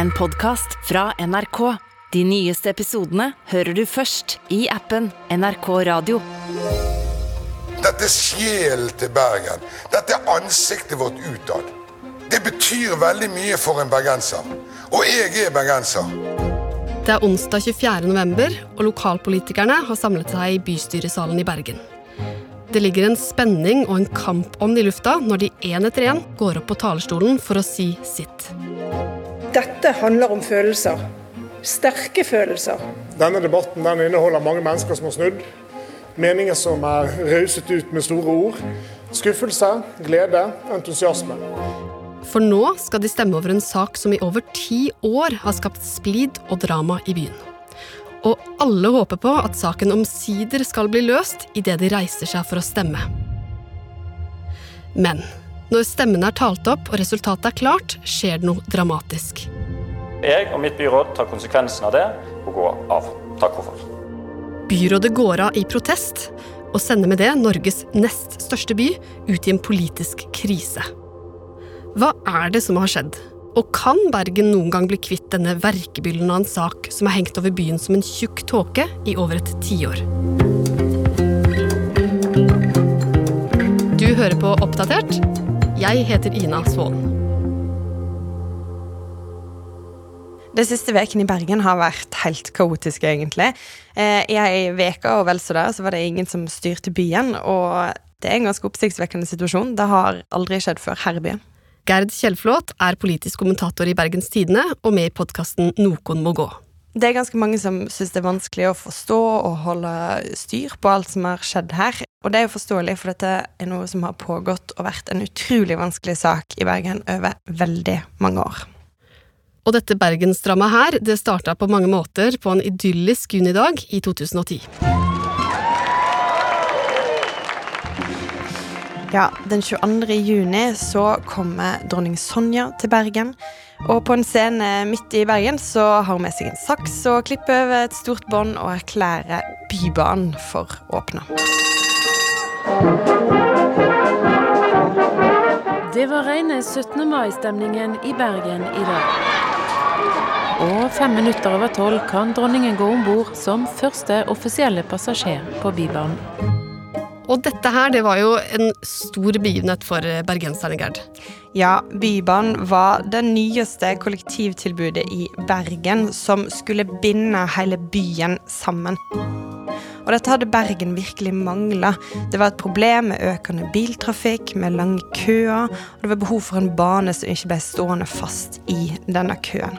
en podkast fra NRK. De nyeste episodene hører du først i appen NRK Radio. Dette er sjelen til Bergen. Dette er ansiktet vårt utad. Det betyr veldig mye for en bergenser. Og jeg er bergenser. Det er onsdag 24. november, og lokalpolitikerne har samlet seg i bystyresalen i Bergen. Det ligger en spenning og en kampånd i lufta når de én etter én går opp på talerstolen for å si sitt. Dette handler om følelser. Sterke følelser. Denne debatten den inneholder mange mennesker som har snudd. Meninger som er rauset ut med store ord. Skuffelse, glede, entusiasme. For nå skal de stemme over en sak som i over ti år har skapt splid og drama i byen. Og alle håper på at saken omsider skal bli løst idet de reiser seg for å stemme. Men når stemmen er talt opp og resultatet er klart, skjer det noe dramatisk. Jeg og mitt byråd tar konsekvensen av det og går av. Takk for. Byrådet går av i protest, og sender med det Norges nest største by ut i en politisk krise. Hva er det som har skjedd? Og kan Bergen noen gang bli kvitt denne verkebyllen av en sak som er hengt over byen som en tjukk tåke i over et tiår? Du hører på Oppdatert. Jeg heter Ina Svaan. Det siste ukene i Bergen har vært helt kaotisk, egentlig. Eh, I ei uke og vel så det, så var det ingen som styrte byen, og det er en ganske oppsiktsvekkende situasjon. Det har aldri skjedd før her i byen. Gerd Kjellflot er politisk kommentator i Bergens Tidende og med i podkasten Nokon må gå. Det er ganske mange som syns det er vanskelig å forstå og holde styr på alt som har skjedd her. Og det er jo forståelig, for dette er noe som har pågått og vært en utrolig vanskelig sak i Bergen over veldig mange år. Og dette bergensdramaet her, det starta på mange måter på en idyllisk junidag i 2010. Ja, Den 22. juni så kommer dronning Sonja til Bergen. Og på en scene midt i Bergen så har hun med seg en saks og klipper over et stort bånd og erklærer Bybanen for åpna. Det var rene 17. mai-stemningen i Bergen i dag. Og fem minutter over tolv kan dronningen gå om bord som første offisielle passasjer på Bybanen. Og dette her, det var jo en stor begivenhet for bergenserne, Gerd. Ja, Bybanen var det nyeste kollektivtilbudet i Bergen som skulle binde hele byen sammen. Og dette hadde Bergen virkelig mangla. Det var et problem med økende biltrafikk, med lange køer, og det var behov for en bane som ikke ble stående fast i denne køen.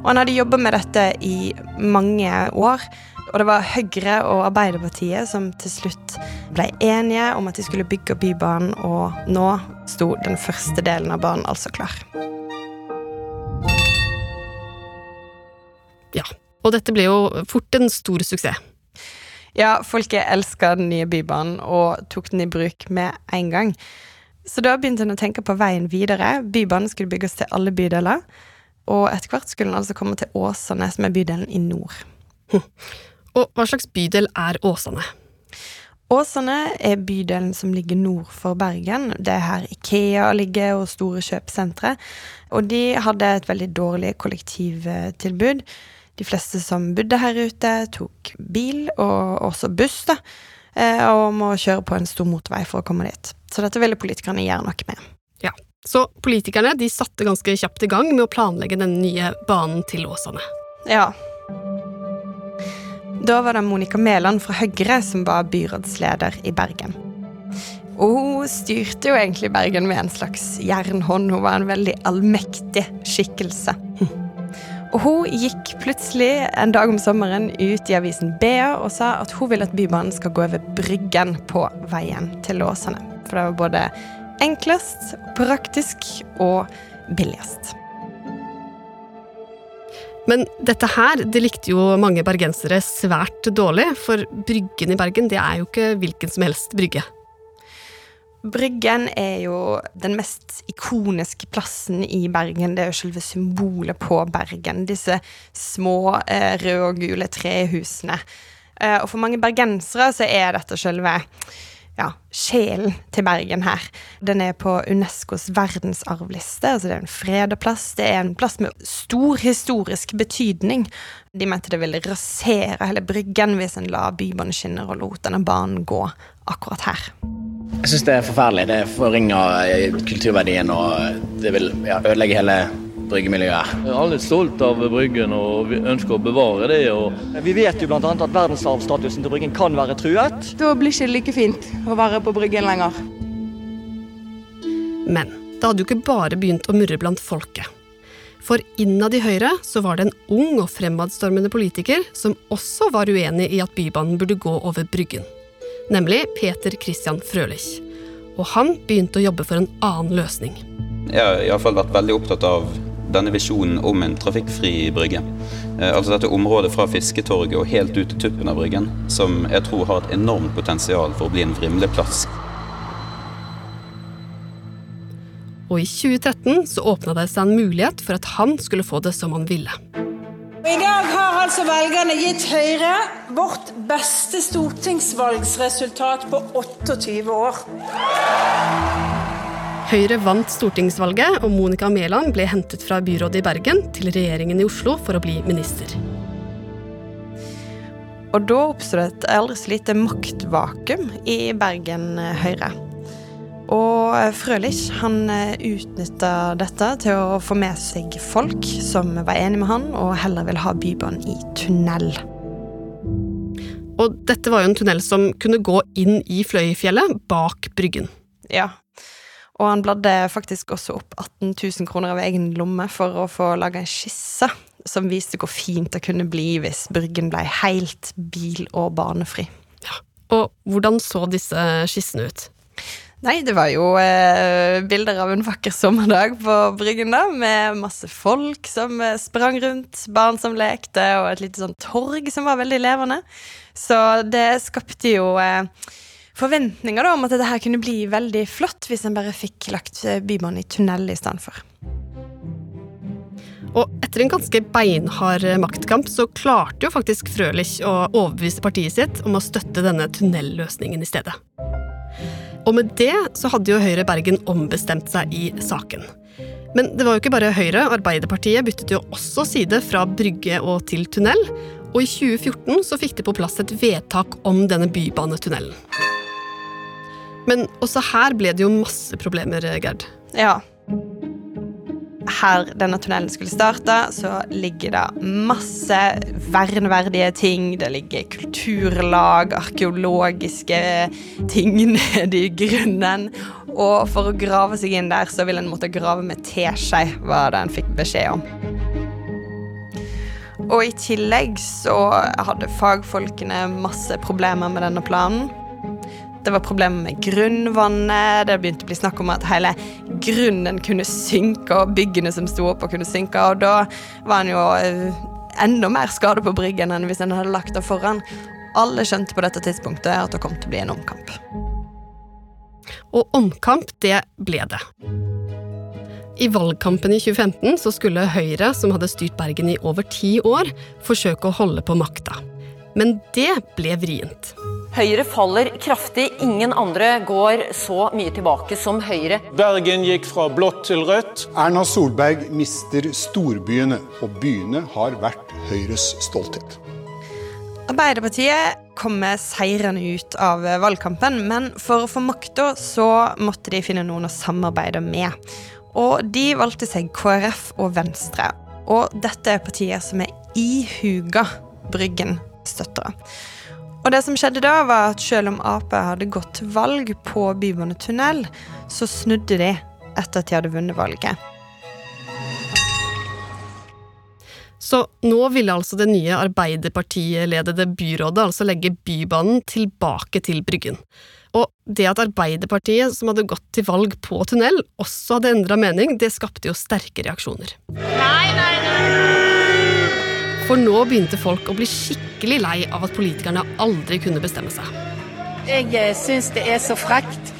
Og han hadde jobba med dette i mange år. Og det var Høyre og Arbeiderpartiet som til slutt ble enige om at de skulle bygge Bybanen, og nå sto den første delen av banen altså klar. Ja, og dette ble jo fort en stor suksess. Ja, folket elska den nye Bybanen og tok den i bruk med en gang. Så da begynte en å tenke på veien videre. Bybanen skulle bygges til alle bydeler. Og etter hvert skulle den altså komme til Åsane, som er bydelen i nord. Hm. Og hva slags bydel er Åsane? Åsane er bydelen som ligger nord for Bergen. Det er her Ikea ligger og store kjøpesentre. Og de hadde et veldig dårlig kollektivtilbud. De fleste som bodde her ute, tok bil, og også buss, da. Eh, og må kjøre på en stor motorvei for å komme dit. Så dette ville politikerne gjøre noe med. Ja, Så politikerne de satte ganske kjapt i gang med å planlegge den nye banen til Åsane. Ja, da var det Monica Mæland fra Høyre som var byrådsleder i Bergen. Og hun styrte jo egentlig Bergen med en slags jernhånd. Hun var en veldig allmektig skikkelse. Og hun gikk plutselig en dag om sommeren ut i avisen BA og sa at hun vil at Bybanen skal gå over Bryggen på veien til Åsane. For det var både enklest, praktisk og billigst. Men dette her det likte jo mange bergensere svært dårlig, for Bryggen i Bergen det er jo ikke hvilken som helst brygge. Bryggen er jo den mest ikoniske plassen i Bergen. Det er jo selve symbolet på Bergen. Disse små eh, røde og gule trehusene. Eh, og for mange bergensere så er dette selve ja, sjelen til Bergen her. Den er på Unescos verdensarvliste. altså Det er en freda plass. Det er en plass med stor historisk betydning. De mente det ville rasere hele Bryggen hvis en la bybaneskinner og lot denne banen gå akkurat her. Jeg syns det er forferdelig. Det forringer kulturverdien og det vil ja, ødelegge hele bryggemiljøet. Alle er stolt av Bryggen og vi ønsker å bevare det. Vi vet jo bl.a. at verdensarvstatusen til Bryggen kan være truet. Da blir det ikke like fint å være på Bryggen lenger. Men det hadde jo ikke bare begynt å murre blant folket. For innad i Høyre så var det en ung og fremadstormende politiker som også var uenig i at Bybanen burde gå over Bryggen. Nemlig Peter Christian Frølich. Og han begynte å jobbe for en annen løsning. Jeg har iallfall vært veldig opptatt av denne visjonen om en trafikkfri brygge. Eh, altså dette området fra Fisketorget og helt ut til tuppen av Bryggen, som jeg tror har et enormt potensial for å bli en vrimleplass. Og i 2013 så åpna det seg en mulighet for at han skulle få det som han ville. I dag har altså velgerne gitt Høyre vårt beste stortingsvalgsresultat på 28 år. Høyre vant stortingsvalget, og Monica Mæland ble hentet fra byrådet i Bergen til regjeringen i Oslo for å bli minister. Og da oppstod det et aldri så lite maktvakuum i Bergen Høyre. Og Frølich han utnytta dette til å få med seg folk som var enig med han, og heller ville ha Bybanen i tunnel. Og dette var jo en tunnel som kunne gå inn i Fløyfjellet, bak Bryggen. Ja, og han bladde faktisk også opp 18 000 kroner av egen lomme for å få laga en skisse som viste hvor fint det kunne bli hvis Bryggen ble helt bil- og banefri. Ja, Og hvordan så disse skissene ut? Nei, det var jo eh, bilder av en vakker sommerdag på Bryggen, da, med masse folk som eh, sprang rundt, barn som lekte, og et lite sånn torg som var veldig levende. Så det skapte jo eh, forventninger da, om at dette her kunne bli veldig flott hvis en bare fikk lagt eh, Bybanen i tunnel i stedet for. Og etter en ganske beinhard maktkamp så klarte jo faktisk Frølich å overbevise partiet sitt om å støtte denne tunnelløsningen i stedet. Og med det så hadde jo Høyre Bergen ombestemt seg i saken. Men det var jo ikke bare Høyre. Arbeiderpartiet byttet jo også side fra brygge og til tunnel. Og i 2014 så fikk de på plass et vedtak om denne bybanetunnelen. Men også her ble det jo masse problemer, Gerd. Ja. Her denne tunnelen skulle starte, så ligger det masse verneverdige ting. Det ligger kulturlag, arkeologiske ting nede i grunnen. Og for å grave seg inn der, så ville en måtte grave med teskje, var det en fikk beskjed om. Og i tillegg så hadde fagfolkene masse problemer med denne planen. Det var problemer med grunnvannet. Det begynte å bli snakk om at hele grunnen kunne synke, og byggene som sto oppe, kunne synke. Og da var en jo enda mer skade på Bryggen enn hvis en hadde lagt det foran. Alle skjønte på dette tidspunktet at det kom til å bli en omkamp. Og omkamp, det ble det. I valgkampen i 2015 så skulle Høyre, som hadde styrt Bergen i over ti år, forsøke å holde på makta. Men det ble vrient. Høyre faller kraftig. Ingen andre går så mye tilbake som Høyre. Bergen gikk fra blått til rødt. Erna Solberg mister storbyene, og byene har vært Høyres stolthet. Arbeiderpartiet kommer seirende ut av valgkampen, men for å få makta så måtte de finne noen å samarbeide med. Og de valgte seg KrF og Venstre. Og dette er partier som er ihuga Bryggen-støttere. Og det som skjedde da, var at selv om Ap hadde gått til valg på Bybanetunnel, så snudde de etter at de hadde vunnet valget. Så nå ville altså det nye Arbeiderpartiledede byrådet altså legge Bybanen tilbake til Bryggen. Og det at Arbeiderpartiet, som hadde gått til valg på tunnel, også hadde endra mening, det skapte jo sterke reaksjoner. Nei! For nå begynte folk å bli skikkelig lei av at politikerne aldri kunne bestemme seg. Jeg syns det er så frekt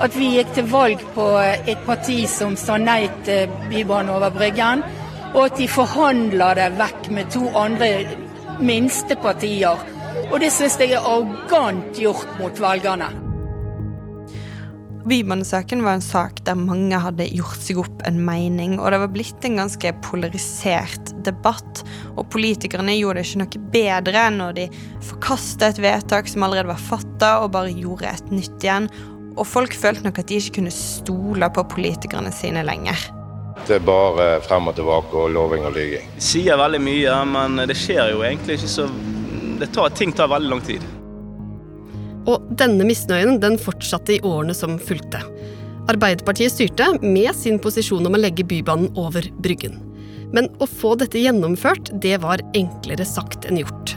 at vi gikk til valg på et parti som sa nei til Bybanen over Bryggen, og at de forhandla det vekk med to andre minste partier. Og det syns jeg er arrogant gjort mot velgerne. Bybanesaken var en sak der mange hadde gjort seg opp en mening, og det var blitt en ganske polarisert debatt. Og politikerne gjorde det ikke noe bedre når de forkasta et vedtak som allerede var fatta, og bare gjorde et nytt igjen. Og folk følte nok at de ikke kunne stole på politikerne sine lenger. Det er bare frem og tilbake og loving og lyging. De sier veldig mye, men det skjer jo egentlig ikke så det tar, Ting tar veldig lang tid. Og denne misnøyen den fortsatte i årene som fulgte. Arbeiderpartiet styrte med sin posisjon om å legge Bybanen over Bryggen. Men å få dette gjennomført, det var enklere sagt enn gjort.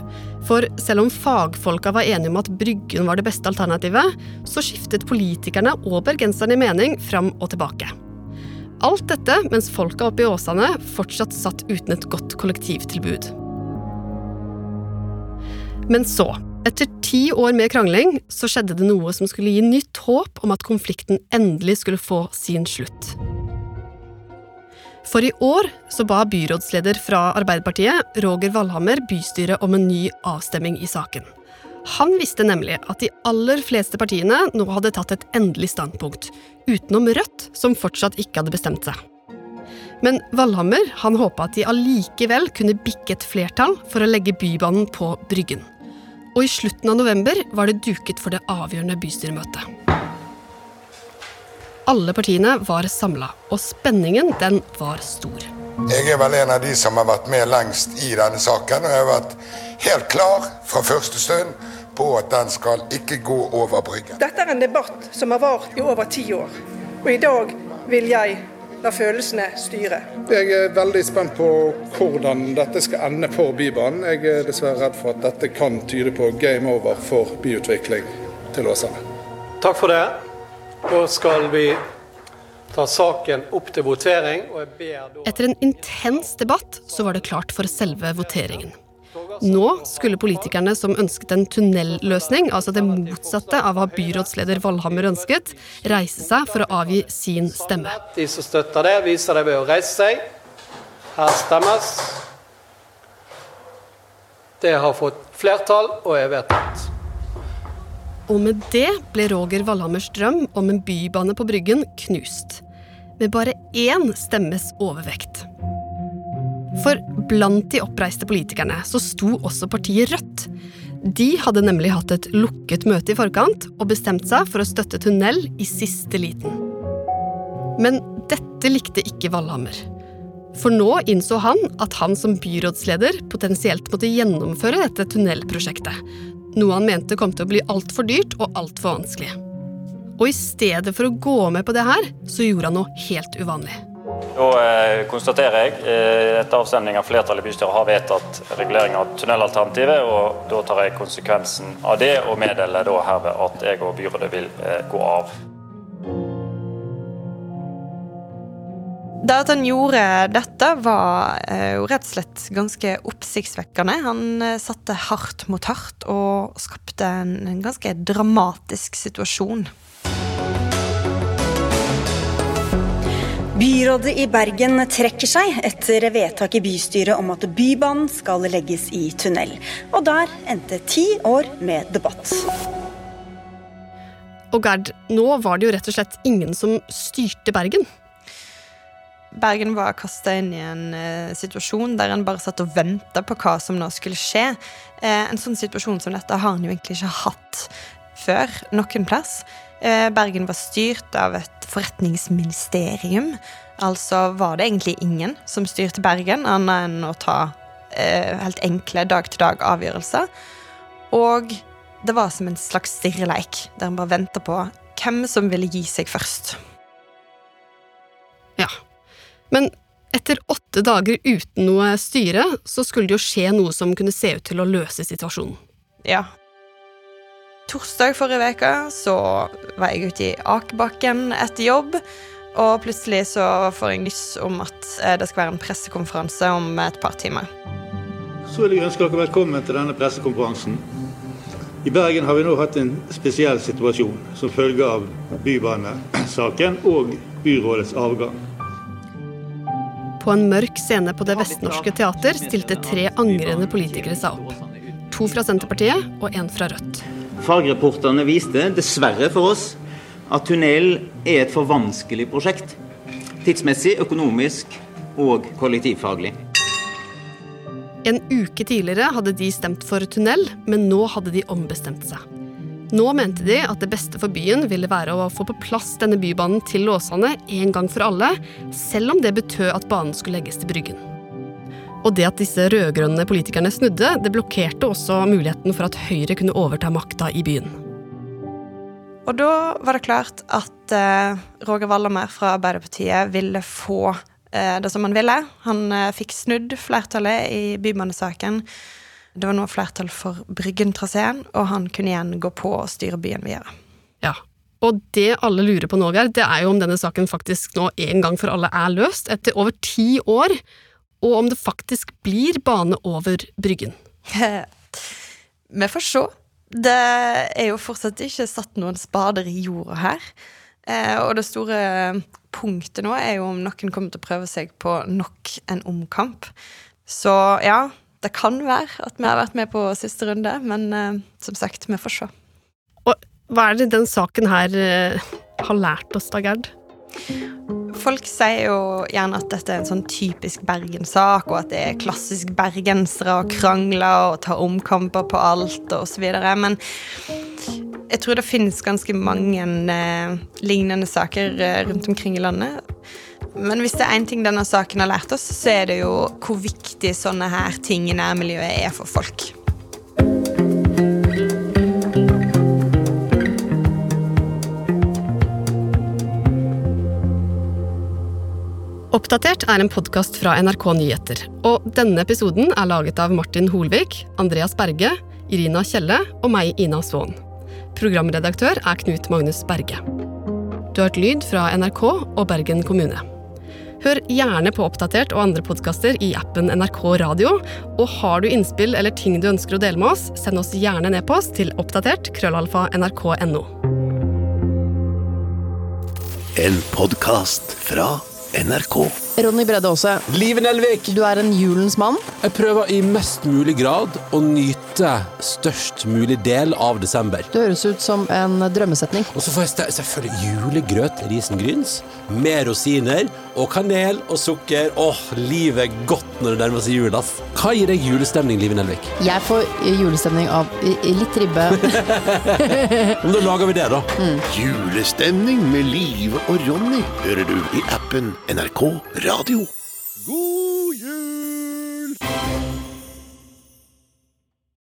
For selv om fagfolka var enige om at Bryggen var det beste alternativet, så skiftet politikerne og bergenserne i mening fram og tilbake. Alt dette mens folka oppe i Åsane fortsatt satt uten et godt kollektivtilbud. Men så, etter ti år med krangling så skjedde det noe som skulle gi nytt håp om at konflikten endelig skulle få sin slutt. For i år så ba byrådsleder fra Arbeiderpartiet, Roger Valhammer, bystyret om en ny avstemning i saken. Han visste nemlig at de aller fleste partiene nå hadde tatt et endelig standpunkt, utenom Rødt, som fortsatt ikke hadde bestemt seg. Men Valhammer han håpa at de allikevel kunne bikke et flertall for å legge Bybanen på Bryggen og i slutten av november var det duket for det avgjørende bystyremøtet. Alle partiene var samla, og spenningen den var stor. Jeg er vel en av de som har vært med lengst i denne saken, og jeg har vært helt klar fra første stund på at den skal ikke gå over bryggen. Dette er en debatt som har vart i over ti år, og i dag vil jeg la følelsene styre. Jeg er veldig spent på hvordan dette skal ende for Bybanen. Jeg er dessverre redd for at dette kan tyde på game over for byutvikling til Åsane. Takk for det. Da skal vi ta saken opp til votering. Etter en intens debatt så var det klart for selve voteringen. Nå skulle politikerne som ønsket en tunnelløsning, altså det motsatte av hva byrådsleder Valhammer ønsket, reise seg for å avgi sin stemme. De som støtter det, viser det ved å reise seg. Her stemmes. Det har fått flertall og er vedtatt. Og med det ble Roger Valhammers drøm om en bybane på Bryggen knust. Med bare én stemmes overvekt. For blant de oppreiste politikerne så sto også partiet Rødt. De hadde nemlig hatt et lukket møte i forkant og bestemt seg for å støtte tunnel i siste liten. Men dette likte ikke Valhammer. For nå innså han at han som byrådsleder potensielt måtte gjennomføre dette tunnelprosjektet. Noe han mente kom til å bli altfor dyrt og altfor vanskelig. Og i stedet for å gå med på det her, så gjorde han noe helt uvanlig. Da eh, konstaterer jeg eh, etter avstemning av flertallet i bystyret har vedtatt regulering av tunnelalternativet, og da tar jeg konsekvensen av det og meddeler herved at jeg og byrådet vil eh, gå av. Det at han gjorde dette, var eh, jo rett og slett ganske oppsiktsvekkende. Han eh, satte hardt mot hardt og skapte en, en ganske dramatisk situasjon. Byrådet i Bergen trekker seg etter vedtak i bystyret om at Bybanen skal legges i tunnel. Og der endte ti år med debatt. Og Gerd, nå var det jo rett og slett ingen som styrte Bergen. Bergen var kasta inn i en uh, situasjon der en bare satt og venta på hva som nå skulle skje. Uh, en sånn situasjon som dette har en jo egentlig ikke hatt før noen plass. Uh, Bergen var styrt av et forretningsministerium. Altså var det egentlig ingen som styrte Bergen, annet enn å ta eh, helt enkle dag-til-dag-avgjørelser. Og det var som en slags stirreleik, der en bare venta på hvem som ville gi seg først. Men etter åtte dager uten noe styre, så skulle det jo skje noe som kunne se ut til å løse situasjonen. Ja, torsdag forrige uke så var jeg ute i akebakken etter jobb. Og plutselig så får jeg nyss om at eh, det skal være en pressekonferanse om et par timer. Så vil jeg ønske dere velkommen til denne pressekonferansen. I Bergen har vi nå hatt en spesiell situasjon som følge av bybanesaken og byrådets avgang. På en mørk scene på Det Vestnorske Teater stilte tre angrende politikere seg opp. To fra Senterpartiet og en fra Rødt. Fagreporterne viste, dessverre for oss, at tunnel er et for vanskelig prosjekt. Tidsmessig, økonomisk og kollektivfaglig. En uke tidligere hadde de stemt for tunnel, men nå hadde de ombestemt seg. Nå mente de at det beste for byen ville være å få på plass denne bybanen til Åsane en gang for alle, selv om det betød at banen skulle legges til Bryggen. Og det at disse rød-grønne politikerne snudde, det blokkerte også muligheten for at Høyre kunne overta makta i byen. Og da var det klart at eh, Roger Wallermer fra Arbeiderpartiet ville få eh, det som han ville. Han eh, fikk snudd flertallet i bybanesaken. Det var nå flertall for Bryggen-traseen, og han kunne igjen gå på og styre byen videre. Ja, og det alle lurer på nå, Geir, det er jo om denne saken faktisk nå en gang for alle er løst, etter over ti år, og om det faktisk blir bane over Bryggen. Vi får se. Det er jo fortsatt ikke satt noen spader i jorda her. Eh, og det store punktet nå er jo om noen kommer til å prøve seg på nok en omkamp. Så ja, det kan være at vi har vært med på siste runde, men eh, som sagt, vi får se. Og hva er det den saken her eh, har lært oss da, Gerd? Folk sier jo gjerne at dette er en sånn typisk Bergen-sak, og at det er klassisk bergensere å krangle og ta omkamper på alt og så videre. Men jeg tror det finnes ganske mange eh, lignende saker eh, rundt omkring i landet. Men hvis det er én ting denne saken har lært oss, så er det jo hvor viktig sånne her ting i nærmiljøet er for folk. Oppdatert er en podkast fra NRK Nyheter. Og denne episoden er laget av Martin Holvik, Andreas Berge, Irina Kjelle og meg, Ina Svaan. Programredaktør er Knut Magnus Berge. Du har hørt lyd fra NRK og Bergen kommune. Hør gjerne på Oppdatert og andre podkaster i appen NRK Radio. Og har du innspill eller ting du ønsker å dele med oss, send oss gjerne en e-post til oppdatert krøllalfa nrk.no. En podkast fra NRK. Ronny Bredde Aase. Liv Nelvik. Du er en julens mann. Jeg prøver i mest mulig grad å nyte størst mulig del av desember. Det høres ut som en drømmesetning. Og så får jeg selvfølgelig julegrøt risengryns med rosiner og kanel og sukker. Åh, livet er godt når det nærmer seg jul, ass. Hva gir deg julestemning, Liv Nelvik? Jeg får julestemning av litt ribbe. Men da lager vi det, da. Julestemning med Live og Ronny hører du i appen NRK Radio. God jul!